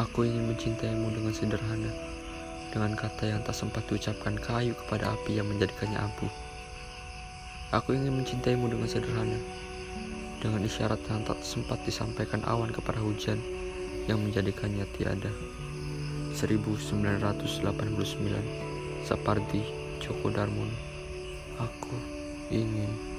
Aku ingin mencintaimu dengan sederhana, dengan kata yang tak sempat diucapkan kayu kepada api yang menjadikannya abu. Aku ingin mencintaimu dengan sederhana, dengan isyarat yang tak sempat disampaikan awan kepada hujan yang menjadikannya tiada. 1989 Sapardi Djoko Darmono Aku ingin